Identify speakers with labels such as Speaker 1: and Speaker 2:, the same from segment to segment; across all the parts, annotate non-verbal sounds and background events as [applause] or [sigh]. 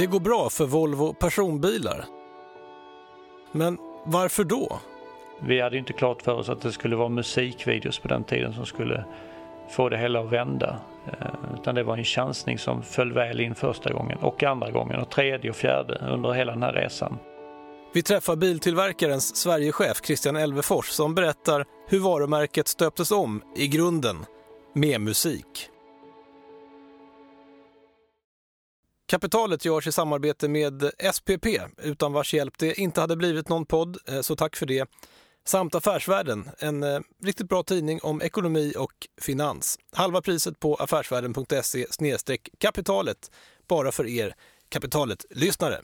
Speaker 1: Det går bra för Volvo personbilar. Men varför då?
Speaker 2: Vi hade inte klart för oss att det skulle vara musikvideos på den tiden som skulle få det hela att vända. Eh, utan det var en chansning som föll väl in första gången och andra gången och tredje och fjärde under hela den här resan.
Speaker 1: Vi träffar biltillverkarens Sverigechef Christian Elvefors som berättar hur varumärket stöptes om i grunden med musik. Kapitalet görs i samarbete med SPP, utan vars hjälp det inte hade blivit någon podd, eh, så tack för det. Samt Affärsvärlden, en eh, riktigt bra tidning om ekonomi och finans. Halva priset på affärsvärlden.se kapitalet, bara för er Kapitalet-lyssnare.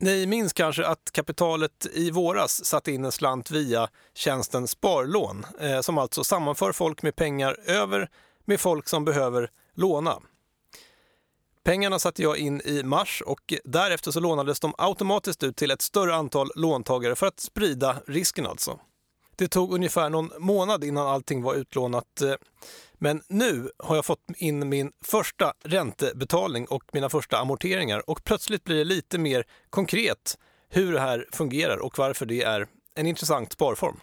Speaker 1: Ni minns kanske att kapitalet i våras satte in en slant via tjänsten Sparlån, eh, som alltså sammanför folk med pengar över med folk som behöver låna. Pengarna satte jag in i mars och därefter så lånades de automatiskt ut till ett större antal låntagare för att sprida risken alltså. Det tog ungefär någon månad innan allting var utlånat. Eh, men nu har jag fått in min första räntebetalning och mina första amorteringar och plötsligt blir det lite mer konkret hur det här fungerar och varför det är en intressant sparform.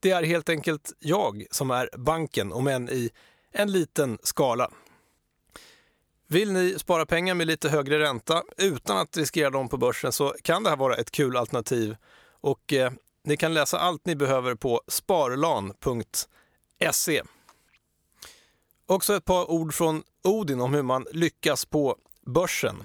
Speaker 1: Det är helt enkelt jag som är banken, om än i en liten skala. Vill ni spara pengar med lite högre ränta utan att riskera dem på börsen så kan det här vara ett kul alternativ. Och eh, ni kan läsa allt ni behöver på sparlan.se. Också ett par ord från Odin om hur man lyckas på börsen.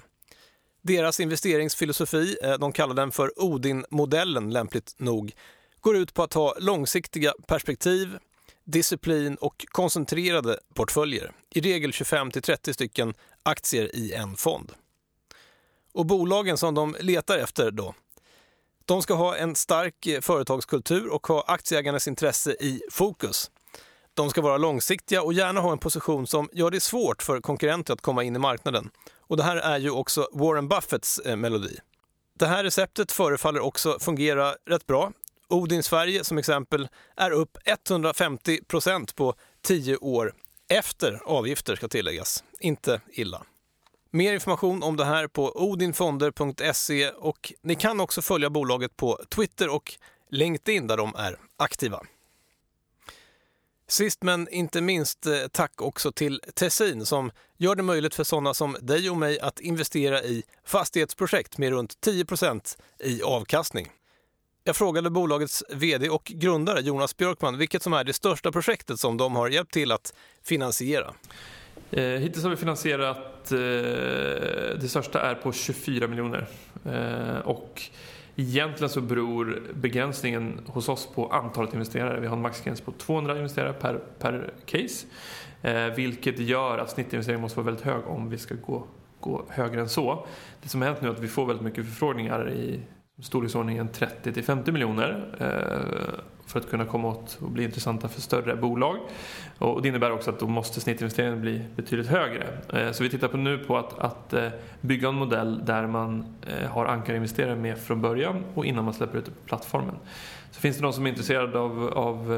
Speaker 1: Deras investeringsfilosofi, eh, de kallar den för Odin-modellen lämpligt nog, går ut på att ha långsiktiga perspektiv, disciplin och koncentrerade portföljer. I regel 25 30 stycken aktier i en fond. Och bolagen som de letar efter då, de ska ha en stark eh, företagskultur och ha aktieägarnas intresse i fokus. De ska vara långsiktiga och gärna ha en position som gör det svårt för konkurrenter att komma in i marknaden. Och det här är ju också Warren Buffetts eh, melodi. Det här receptet förefaller också fungera rätt bra. Odin Sverige som exempel är upp 150 procent på 10 år efter avgifter ska tilläggas. Inte illa. Mer information om det här på odinfonder.se och ni kan också följa bolaget på Twitter och LinkedIn där de är aktiva. Sist men inte minst eh, tack också till Tessin som gör det möjligt för sådana som dig och mig att investera i fastighetsprojekt med runt 10% i avkastning. Jag frågade bolagets VD och grundare Jonas Björkman vilket som är det största projektet som de har hjälpt till att finansiera.
Speaker 3: Eh, hittills har vi finansierat, eh, det största är på 24 miljoner. Eh, och egentligen så beror begränsningen hos oss på antalet investerare. Vi har en maxgräns på 200 investerare per, per case. Eh, vilket gör att snittinvesteringen måste vara väldigt hög om vi ska gå, gå högre än så. Det som har hänt nu är att vi får väldigt mycket förfrågningar i storleksordningen 30 till 50 miljoner eh, för att kunna komma åt och bli intressanta för större bolag. Och det innebär också att då måste snittinvesteringen bli betydligt högre. Eh, så vi tittar på nu på att, att eh, bygga en modell där man har ankarinvesterare med från början och innan man släpper ut det på plattformen. Så finns det någon som är intresserad av, av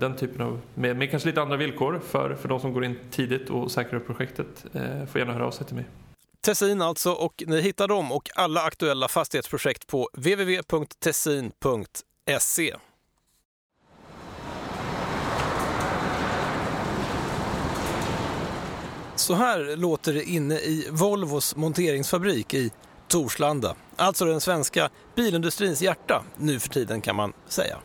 Speaker 3: den typen av, med, med kanske lite andra villkor för, för de som går in tidigt och säkrar upp projektet, får gärna höra av sig till mig.
Speaker 1: Tessin alltså och ni hittar dem och alla aktuella fastighetsprojekt på www.tessin.se. Så här låter det inne i Volvos monteringsfabrik i Torslanda. Alltså den svenska bilindustrins hjärta nu för tiden kan man säga.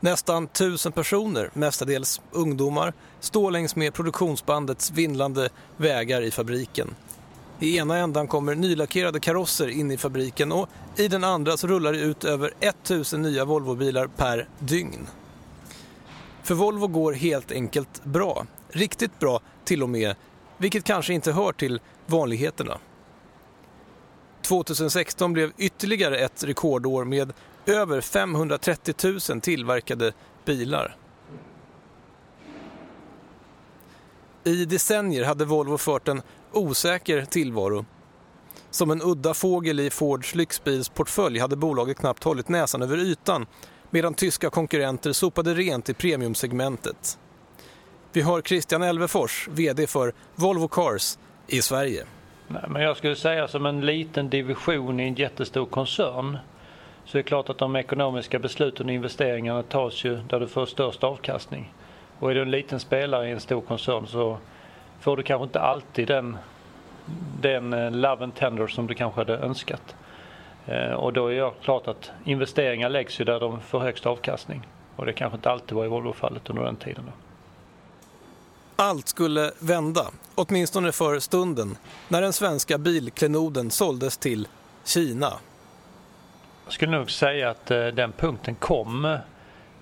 Speaker 1: Nästan tusen personer, mestadels ungdomar, står längs med produktionsbandets vindlande vägar i fabriken. I ena ändan kommer nylackerade karosser in i fabriken och i den andra så rullar det ut över 1000 nya Volvobilar per dygn. För Volvo går helt enkelt bra. Riktigt bra till och med, vilket kanske inte hör till vanligheterna. 2016 blev ytterligare ett rekordår med över 530 000 tillverkade bilar. I decennier hade Volvo fört en osäker tillvaro. Som en udda fågel i Fords lyxbilsportfölj hade bolaget knappt hållit näsan över ytan medan tyska konkurrenter sopade rent i premiumsegmentet. Vi har Christian Elvefors, VD för Volvo Cars i Sverige.
Speaker 2: Nej, men jag skulle säga som en liten division i en jättestor koncern så är det klart att de ekonomiska besluten och investeringarna tas ju där du får störst avkastning. Och är du en liten spelare i en stor koncern så får du kanske inte alltid den, den eh, love and tender som du kanske hade önskat. Eh, och då är det klart att investeringar läggs ju där de får högst avkastning. Och det kanske inte alltid var i Volvo-fallet under den tiden. Då.
Speaker 1: Allt skulle vända, åtminstone för stunden, när den svenska bilklenoden såldes till Kina.
Speaker 2: Jag skulle nog säga att eh, den punkten kom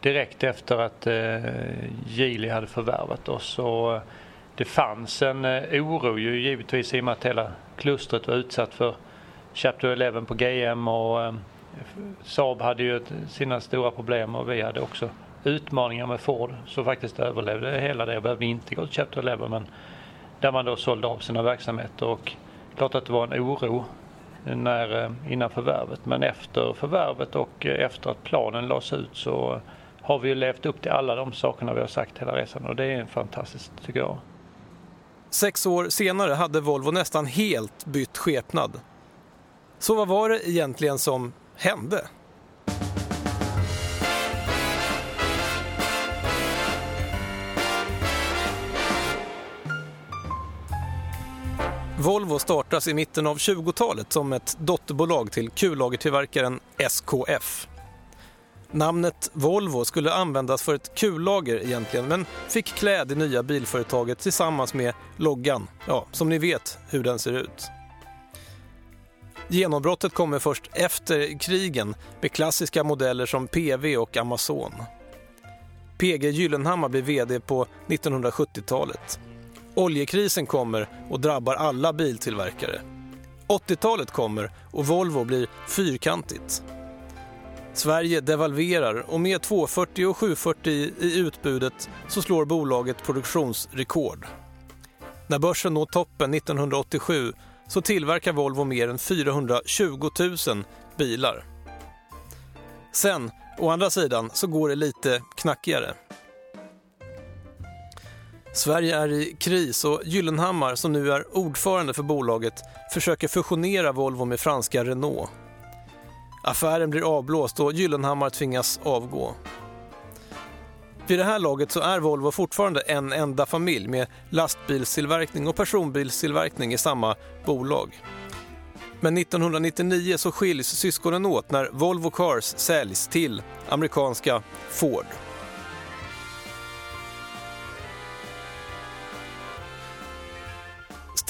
Speaker 2: direkt efter att Geely hade förvärvat oss. Och det fanns en eh, oro ju givetvis i och med att hela klustret var utsatt för Chapter 11 på GM och eh, Saab hade ju sina stora problem och vi hade också utmaningar med Ford som faktiskt överlevde hela det och behövde inte gå till Chapter 11 men där man då sålde av sina verksamheter och klart att det var en oro när, eh, innan förvärvet men efter förvärvet och efter att planen lades ut så har vi ju levt upp till alla de sakerna vi har sagt hela resan och det är fantastiskt tycker jag.
Speaker 1: Sex år senare hade Volvo nästan helt bytt skepnad. Så vad var det egentligen som hände? Volvo startas i mitten av 20-talet som ett dotterbolag till kullagertillverkaren SKF. Namnet Volvo skulle användas för ett kullager egentligen men fick klä det nya bilföretaget tillsammans med loggan, ja, som ni vet hur den ser ut. Genombrottet kommer först efter krigen med klassiska modeller som PV och Amazon. PG Gyllenhammar blir VD på 1970-talet. Oljekrisen kommer och drabbar alla biltillverkare. 80-talet kommer och Volvo blir fyrkantigt. Sverige devalverar och med 240 och 740 i utbudet så slår bolaget produktionsrekord. När börsen når toppen 1987 så tillverkar Volvo mer än 420 000 bilar. Sen, å andra sidan, så går det lite knackigare. Sverige är i kris och Gyllenhammar, som nu är ordförande för bolaget, försöker fusionera Volvo med franska Renault. Affären blir avblåst och Gyllenhammar tvingas avgå. Vid det här laget så är Volvo fortfarande en enda familj med lastbilstillverkning och personbilstillverkning i samma bolag. Men 1999 så skiljs syskonen åt när Volvo Cars säljs till amerikanska Ford.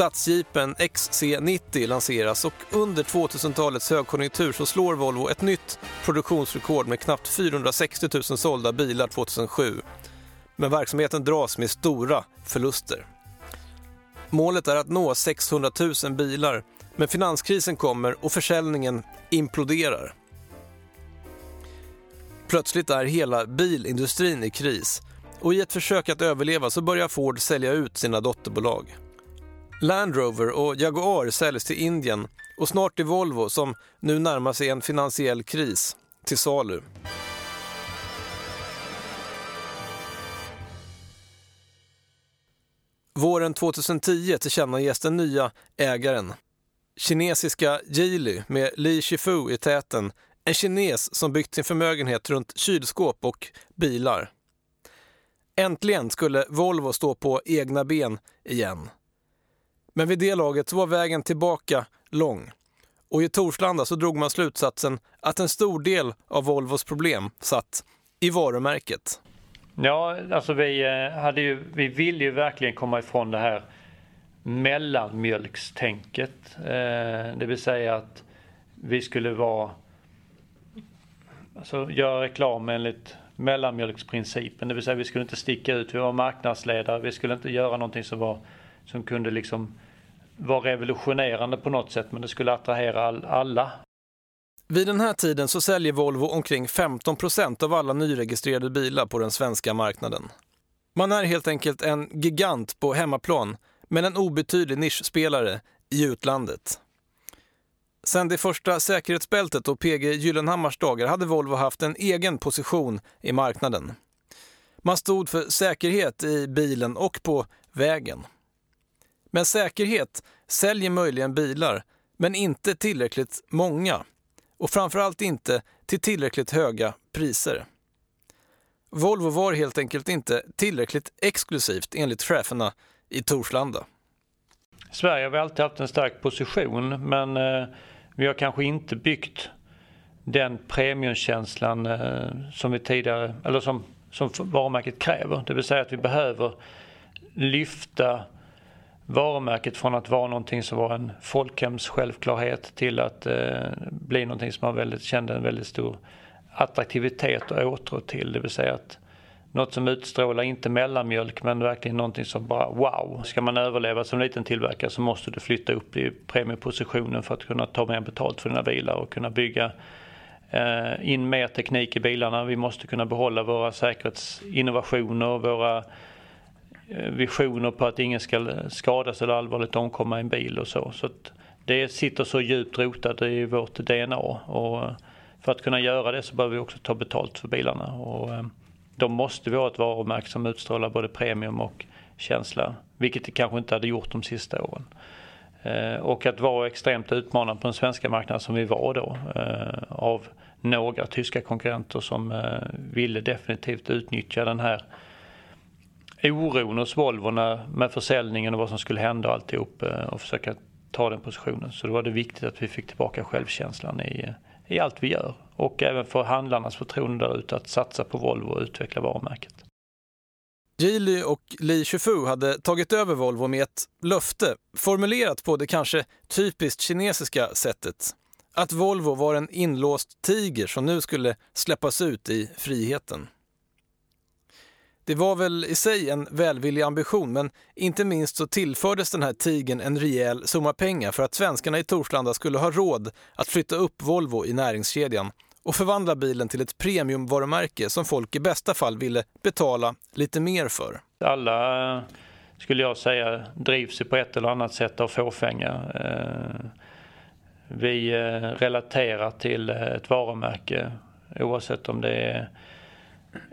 Speaker 1: Stadsjeepen XC90 lanseras och under 2000-talets högkonjunktur så slår Volvo ett nytt produktionsrekord med knappt 460 000 sålda bilar 2007. Men verksamheten dras med stora förluster. Målet är att nå 600 000 bilar, men finanskrisen kommer och försäljningen imploderar. Plötsligt är hela bilindustrin i kris och i ett försök att överleva så börjar Ford sälja ut sina dotterbolag. Land Rover och Jaguar säljs till Indien och snart är Volvo, som nu närmar sig en finansiell kris, till salu. Våren 2010 tillkännages den nya ägaren. Kinesiska Geely med Li Shifu i täten. En kines som byggt sin förmögenhet runt kylskåp och bilar. Äntligen skulle Volvo stå på egna ben igen. Men vid det laget så var vägen tillbaka lång. Och i Torslanda så drog man slutsatsen att en stor del av Volvos problem satt i varumärket.
Speaker 2: Ja, alltså vi, eh, hade ju, vi ville ju verkligen komma ifrån det här mellanmjölkstänket. Eh, det vill säga att vi skulle vara, alltså göra reklam enligt mellanmjölksprincipen. Det vill säga vi skulle inte sticka ut, vi var marknadsledare, vi skulle inte göra någonting som var som kunde liksom vara revolutionerande på något sätt men det skulle attrahera all, alla.
Speaker 1: Vid den här tiden så säljer Volvo omkring 15 procent av alla nyregistrerade bilar på den svenska marknaden. Man är helt enkelt en gigant på hemmaplan men en obetydlig nischspelare i utlandet. Sen det första säkerhetsbältet och PG Gyllenhammars dagar hade Volvo haft en egen position i marknaden. Man stod för säkerhet i bilen och på vägen. Men säkerhet säljer möjligen bilar, men inte tillräckligt många. Och framförallt inte till tillräckligt höga priser. Volvo var helt enkelt inte tillräckligt exklusivt enligt cheferna i Torslanda.
Speaker 2: Sverige har alltid haft en stark position men eh, vi har kanske inte byggt den premiumkänslan eh, som vi tidigare, eller som, som varumärket kräver. Det vill säga att vi behöver lyfta varumärket från att vara någonting som var en folkhems självklarhet till att eh, bli någonting som man väldigt, kände en väldigt stor attraktivitet och åtrå till. Det vill säga att något som utstrålar inte mellanmjölk men verkligen någonting som bara wow. Ska man överleva som liten tillverkare så måste du flytta upp i premiepositionen för att kunna ta mer betalt för dina bilar och kunna bygga eh, in mer teknik i bilarna. Vi måste kunna behålla våra säkerhetsinnovationer, våra Eh, visioner på att ingen ska skadas eller allvarligt omkomma i en bil och så. så det sitter så djupt rotat i vårt DNA och eh, för att kunna göra det så behöver vi också ta betalt för bilarna. Och, eh, då måste vi ha ett varumärke som utstrålar både premium och känsla, vilket det kanske inte hade gjort de sista åren. Och att vara extremt utmanande på den svenska marknaden som vi var då av några tyska konkurrenter som ville definitivt utnyttja den här oron hos Volvo med försäljningen och vad som skulle hända och alltihop eh, och försöka ta den positionen. Så då var det viktigt att vi fick tillbaka självkänslan i, i allt vi gör och även för handlarnas förtroende där ute att satsa på Volvo och utveckla varumärket.
Speaker 1: Geely och Li Shufu hade tagit över Volvo med ett löfte formulerat på det kanske typiskt kinesiska sättet. Att Volvo var en inlåst tiger som nu skulle släppas ut i friheten. Det var väl i sig en välvillig ambition men inte minst så tillfördes den här tigen en rejäl summa pengar för att svenskarna i Torslanda skulle ha råd att flytta upp Volvo i näringskedjan och förvandla bilen till ett premiumvarumärke som folk i bästa fall ville betala lite mer för.
Speaker 2: Alla, skulle jag säga, drivs på ett eller annat sätt av fåfänga. Eh, vi eh, relaterar till ett varumärke oavsett om det är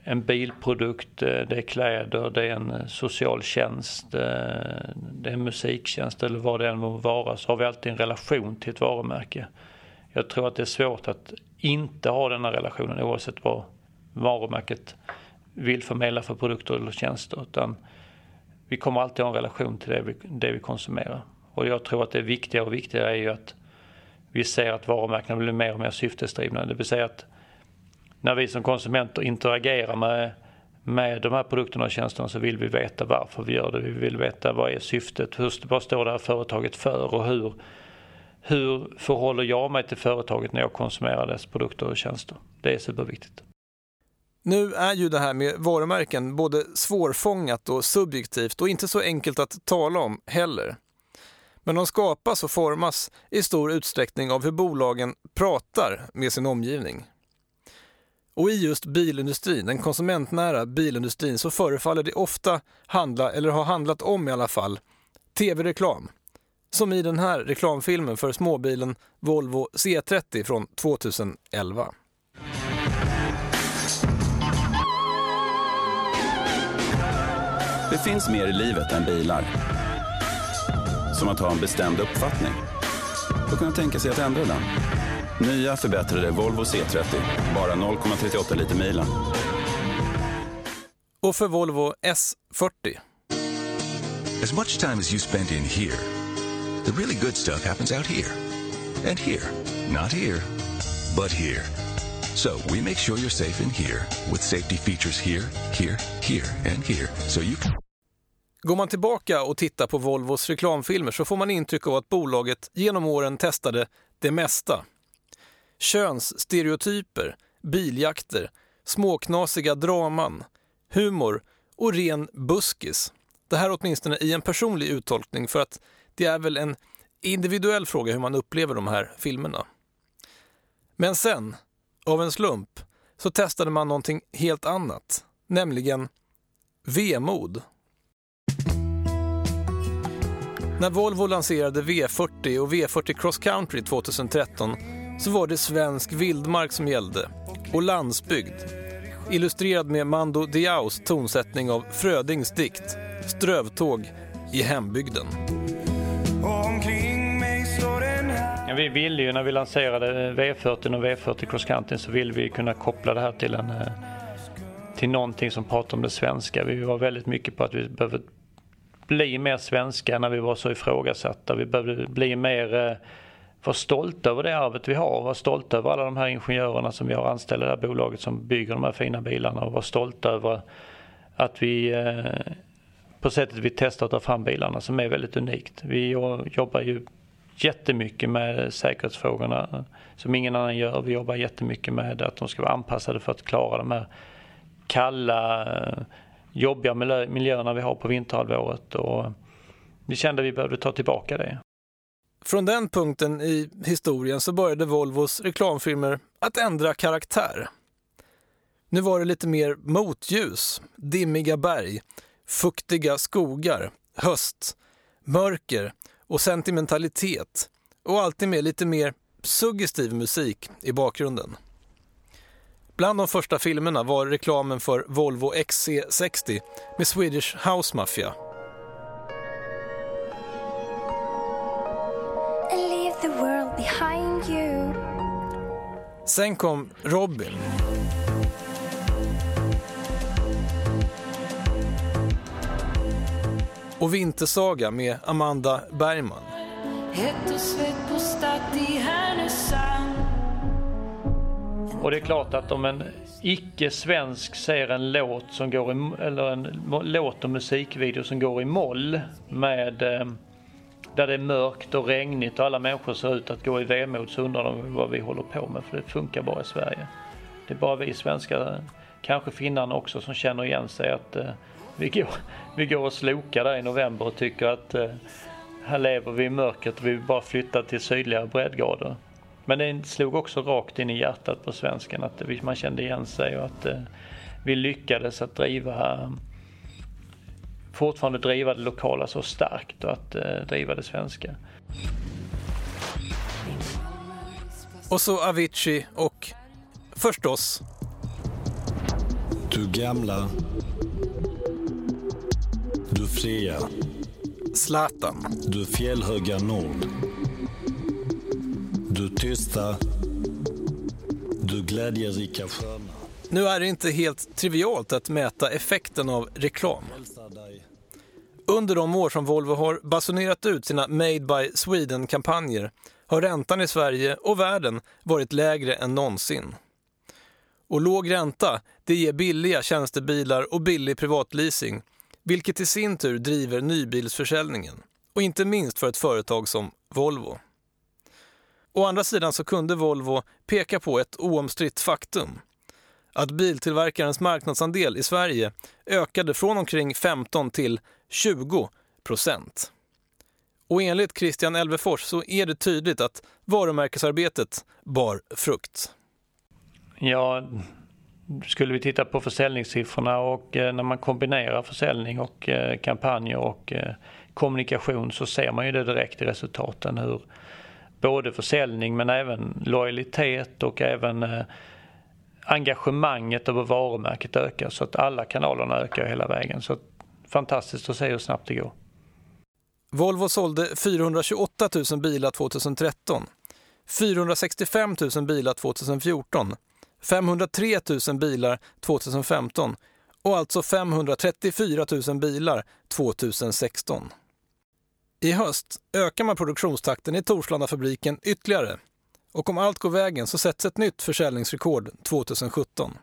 Speaker 2: en bilprodukt, eh, det är kläder, det är en eh, social tjänst, eh, det är en musiktjänst eller vad det än må vara så har vi alltid en relation till ett varumärke. Jag tror att det är svårt att inte ha den här relationen oavsett vad varumärket vill förmedla för produkter eller tjänster. Utan vi kommer alltid ha en relation till det vi, det vi konsumerar. Och jag tror att det viktiga och viktigare är ju att vi ser att varumärkena blir mer och mer syftesdrivna. Det vill säga att när vi som konsumenter interagerar med, med de här produkterna och tjänsterna så vill vi veta varför vi gör det. Vi vill veta vad är syftet, hur, vad står det här företaget för och hur hur förhåller jag mig till företaget när jag konsumerar dess produkter och tjänster? Det är superviktigt.
Speaker 1: Nu är ju det här med varumärken både svårfångat och subjektivt och inte så enkelt att tala om heller. Men de skapas och formas i stor utsträckning av hur bolagen pratar med sin omgivning. Och i just bilindustrin, den konsumentnära bilindustrin, så förefaller det ofta handla, eller har handlat om i alla fall, tv-reklam. Som i den här reklamfilmen för småbilen Volvo C30 från 2011.
Speaker 4: Det finns mer i livet än bilar. Som att ha en bestämd uppfattning och kunna tänka sig att ändra den. Nya förbättrade Volvo C30, bara 0,38 liter milen.
Speaker 1: Och för Volvo S40.
Speaker 5: As much time as you spend in here The really good stuff happens out here. And here. Not here, but here. So we make sure you're safe in here with safety features here, here, here and here. So you can...
Speaker 1: Går man tillbaka och tittar på Volvos reklamfilmer så får man intryck av att bolaget genom åren testade det mesta. Könsstereotyper, biljakter, småknasiga draman, humor och ren buskis. Det här åtminstone i en personlig uttolkning för att det är väl en individuell fråga hur man upplever de här filmerna. Men sen, av en slump, så testade man någonting helt annat, nämligen vemod. När Volvo lanserade V40 och V40 Cross Country 2013 så var det svensk vildmark som gällde och landsbygd. Illustrerad med Mando Diaos tonsättning av Frödings dikt Strövtåg i hembygden.
Speaker 2: Ja, vi ville ju när vi lanserade V40 och V40 Cross Country så ville vi kunna koppla det här till, en, eh, till någonting som pratar om det svenska. Vi var väldigt mycket på att vi behöver bli mer svenska när vi var så ifrågasatta. Vi behövde bli mer eh, vara stolta över det arvet vi har. Vara stolta över alla de här ingenjörerna som vi har anställda i det här bolaget som bygger de här fina bilarna och vara stolta över att vi eh, på sättet vi testar att ta fram bilarna som är väldigt unikt. Vi jobbar ju jättemycket med säkerhetsfrågorna som ingen annan gör. Vi jobbar jättemycket med att de ska vara anpassade för att klara de här kalla, eh, jobbiga miljöerna vi har på vinterhalvåret. Och vi kände att vi behövde ta tillbaka det.
Speaker 1: Från den punkten i historien så började Volvos reklamfilmer att ändra karaktär. Nu var det lite mer motljus, dimmiga berg, fuktiga skogar, höst, mörker och sentimentalitet och alltid med lite mer suggestiv musik i bakgrunden. Bland de första filmerna var reklamen för Volvo XC60 med Swedish House Mafia. Sen kom Robin. och Vintersaga med Amanda Bergman.
Speaker 2: Och det är klart att om en icke-svensk ser en låt som går i, eller en låt och musikvideo som går i moll med eh, där det är mörkt och regnigt och alla människor ser ut att gå i vemod så undrar de vad vi håller på med för det funkar bara i Sverige. Det är bara vi svenskar, kanske finnarna också, som känner igen sig att eh, vi går, [laughs] vi går och slokar där i november och tycker att eh, här lever vi i mörkret och vi vill bara flytta till sydligare breddgrader. Men det slog också rakt in i hjärtat på svensken att man kände igen sig och att eh, vi lyckades att driva fortfarande driva det lokala så starkt och att eh, driva det svenska.
Speaker 1: Och så Avicii och förstås...
Speaker 6: Du gamla du fria.
Speaker 1: Zlatan.
Speaker 6: Du fjällhöga nord. Du tysta. Du glädjerika sköna.
Speaker 1: Nu är det inte helt trivialt att mäta effekten av reklam. Under de år som Volvo har basunerat ut sina Made by Sweden-kampanjer har räntan i Sverige och världen varit lägre än någonsin. Och låg ränta, det ger billiga tjänstebilar och billig privatleasing vilket i sin tur driver nybilsförsäljningen och inte minst för ett företag som Volvo. Å andra sidan så kunde Volvo peka på ett oomstritt faktum. Att biltillverkarens marknadsandel i Sverige ökade från omkring 15 till 20 procent. Och enligt Christian Elvefors så är det tydligt att varumärkesarbetet bar frukt.
Speaker 2: Ja, skulle vi titta på försäljningssiffrorna och eh, när man kombinerar försäljning och eh, kampanjer och eh, kommunikation så ser man ju det direkt i resultaten hur både försäljning men även lojalitet och även engagemanget över varumärket ökar så att alla kanalerna ökar hela vägen. Så fantastiskt att se hur snabbt det går.
Speaker 1: Volvo sålde 428 000 bilar 2013, 465 000 bilar 2014 503 000 bilar 2015 och alltså 534 000 bilar 2016. I höst ökar man produktionstakten i Torslandafabriken ytterligare och om allt går vägen så sätts ett nytt försäljningsrekord 2017.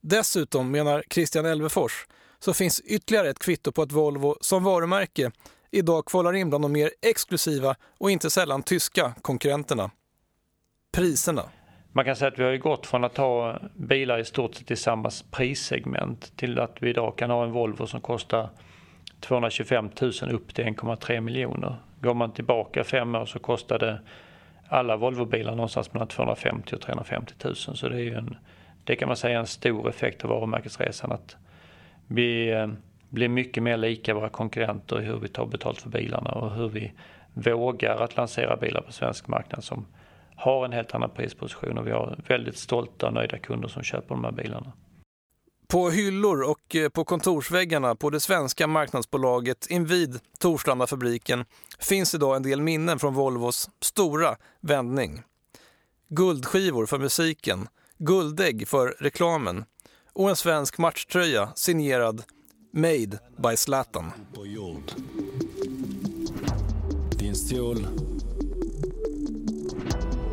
Speaker 1: Dessutom, menar Christian Elvefors, så finns ytterligare ett kvitto på att Volvo som varumärke idag kvalar in bland de mer exklusiva och inte sällan tyska konkurrenterna. Priserna.
Speaker 2: Man kan säga att vi har gått från att ha bilar i stort sett i samma prissegment till att vi idag kan ha en Volvo som kostar 225 000 upp till 1,3 miljoner. Går man tillbaka fem år så kostade alla Volvobilar någonstans mellan 250 och 350 000. Så det är ju en, det kan man säga är en stor effekt av varumärkesresan att vi eh, blir mycket mer lika våra konkurrenter i hur vi tar betalt för bilarna och hur vi vågar att lansera bilar på svensk marknad som har en helt annan prisposition och vi har väldigt stolta och nöjda kunder som köper de här bilarna.
Speaker 1: På hyllor och eh, på kontorsväggarna på det svenska marknadsbolaget invid Torslandafabriken finns idag en del minnen från Volvos stora vändning. Guldskivor för musiken, guldägg för reklamen och en svensk matchtröja signerad Made by Zlatan.
Speaker 6: på jord. Din sol,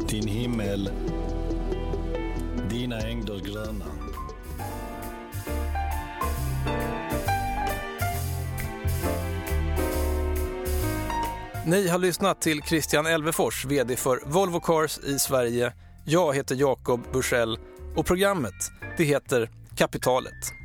Speaker 6: din himmel, dina ängder gröna.
Speaker 1: Ni har lyssnat till Christian Elvefors, VD för Volvo Cars i Sverige. Jag heter Jakob Bursell och programmet det heter Kapitalet.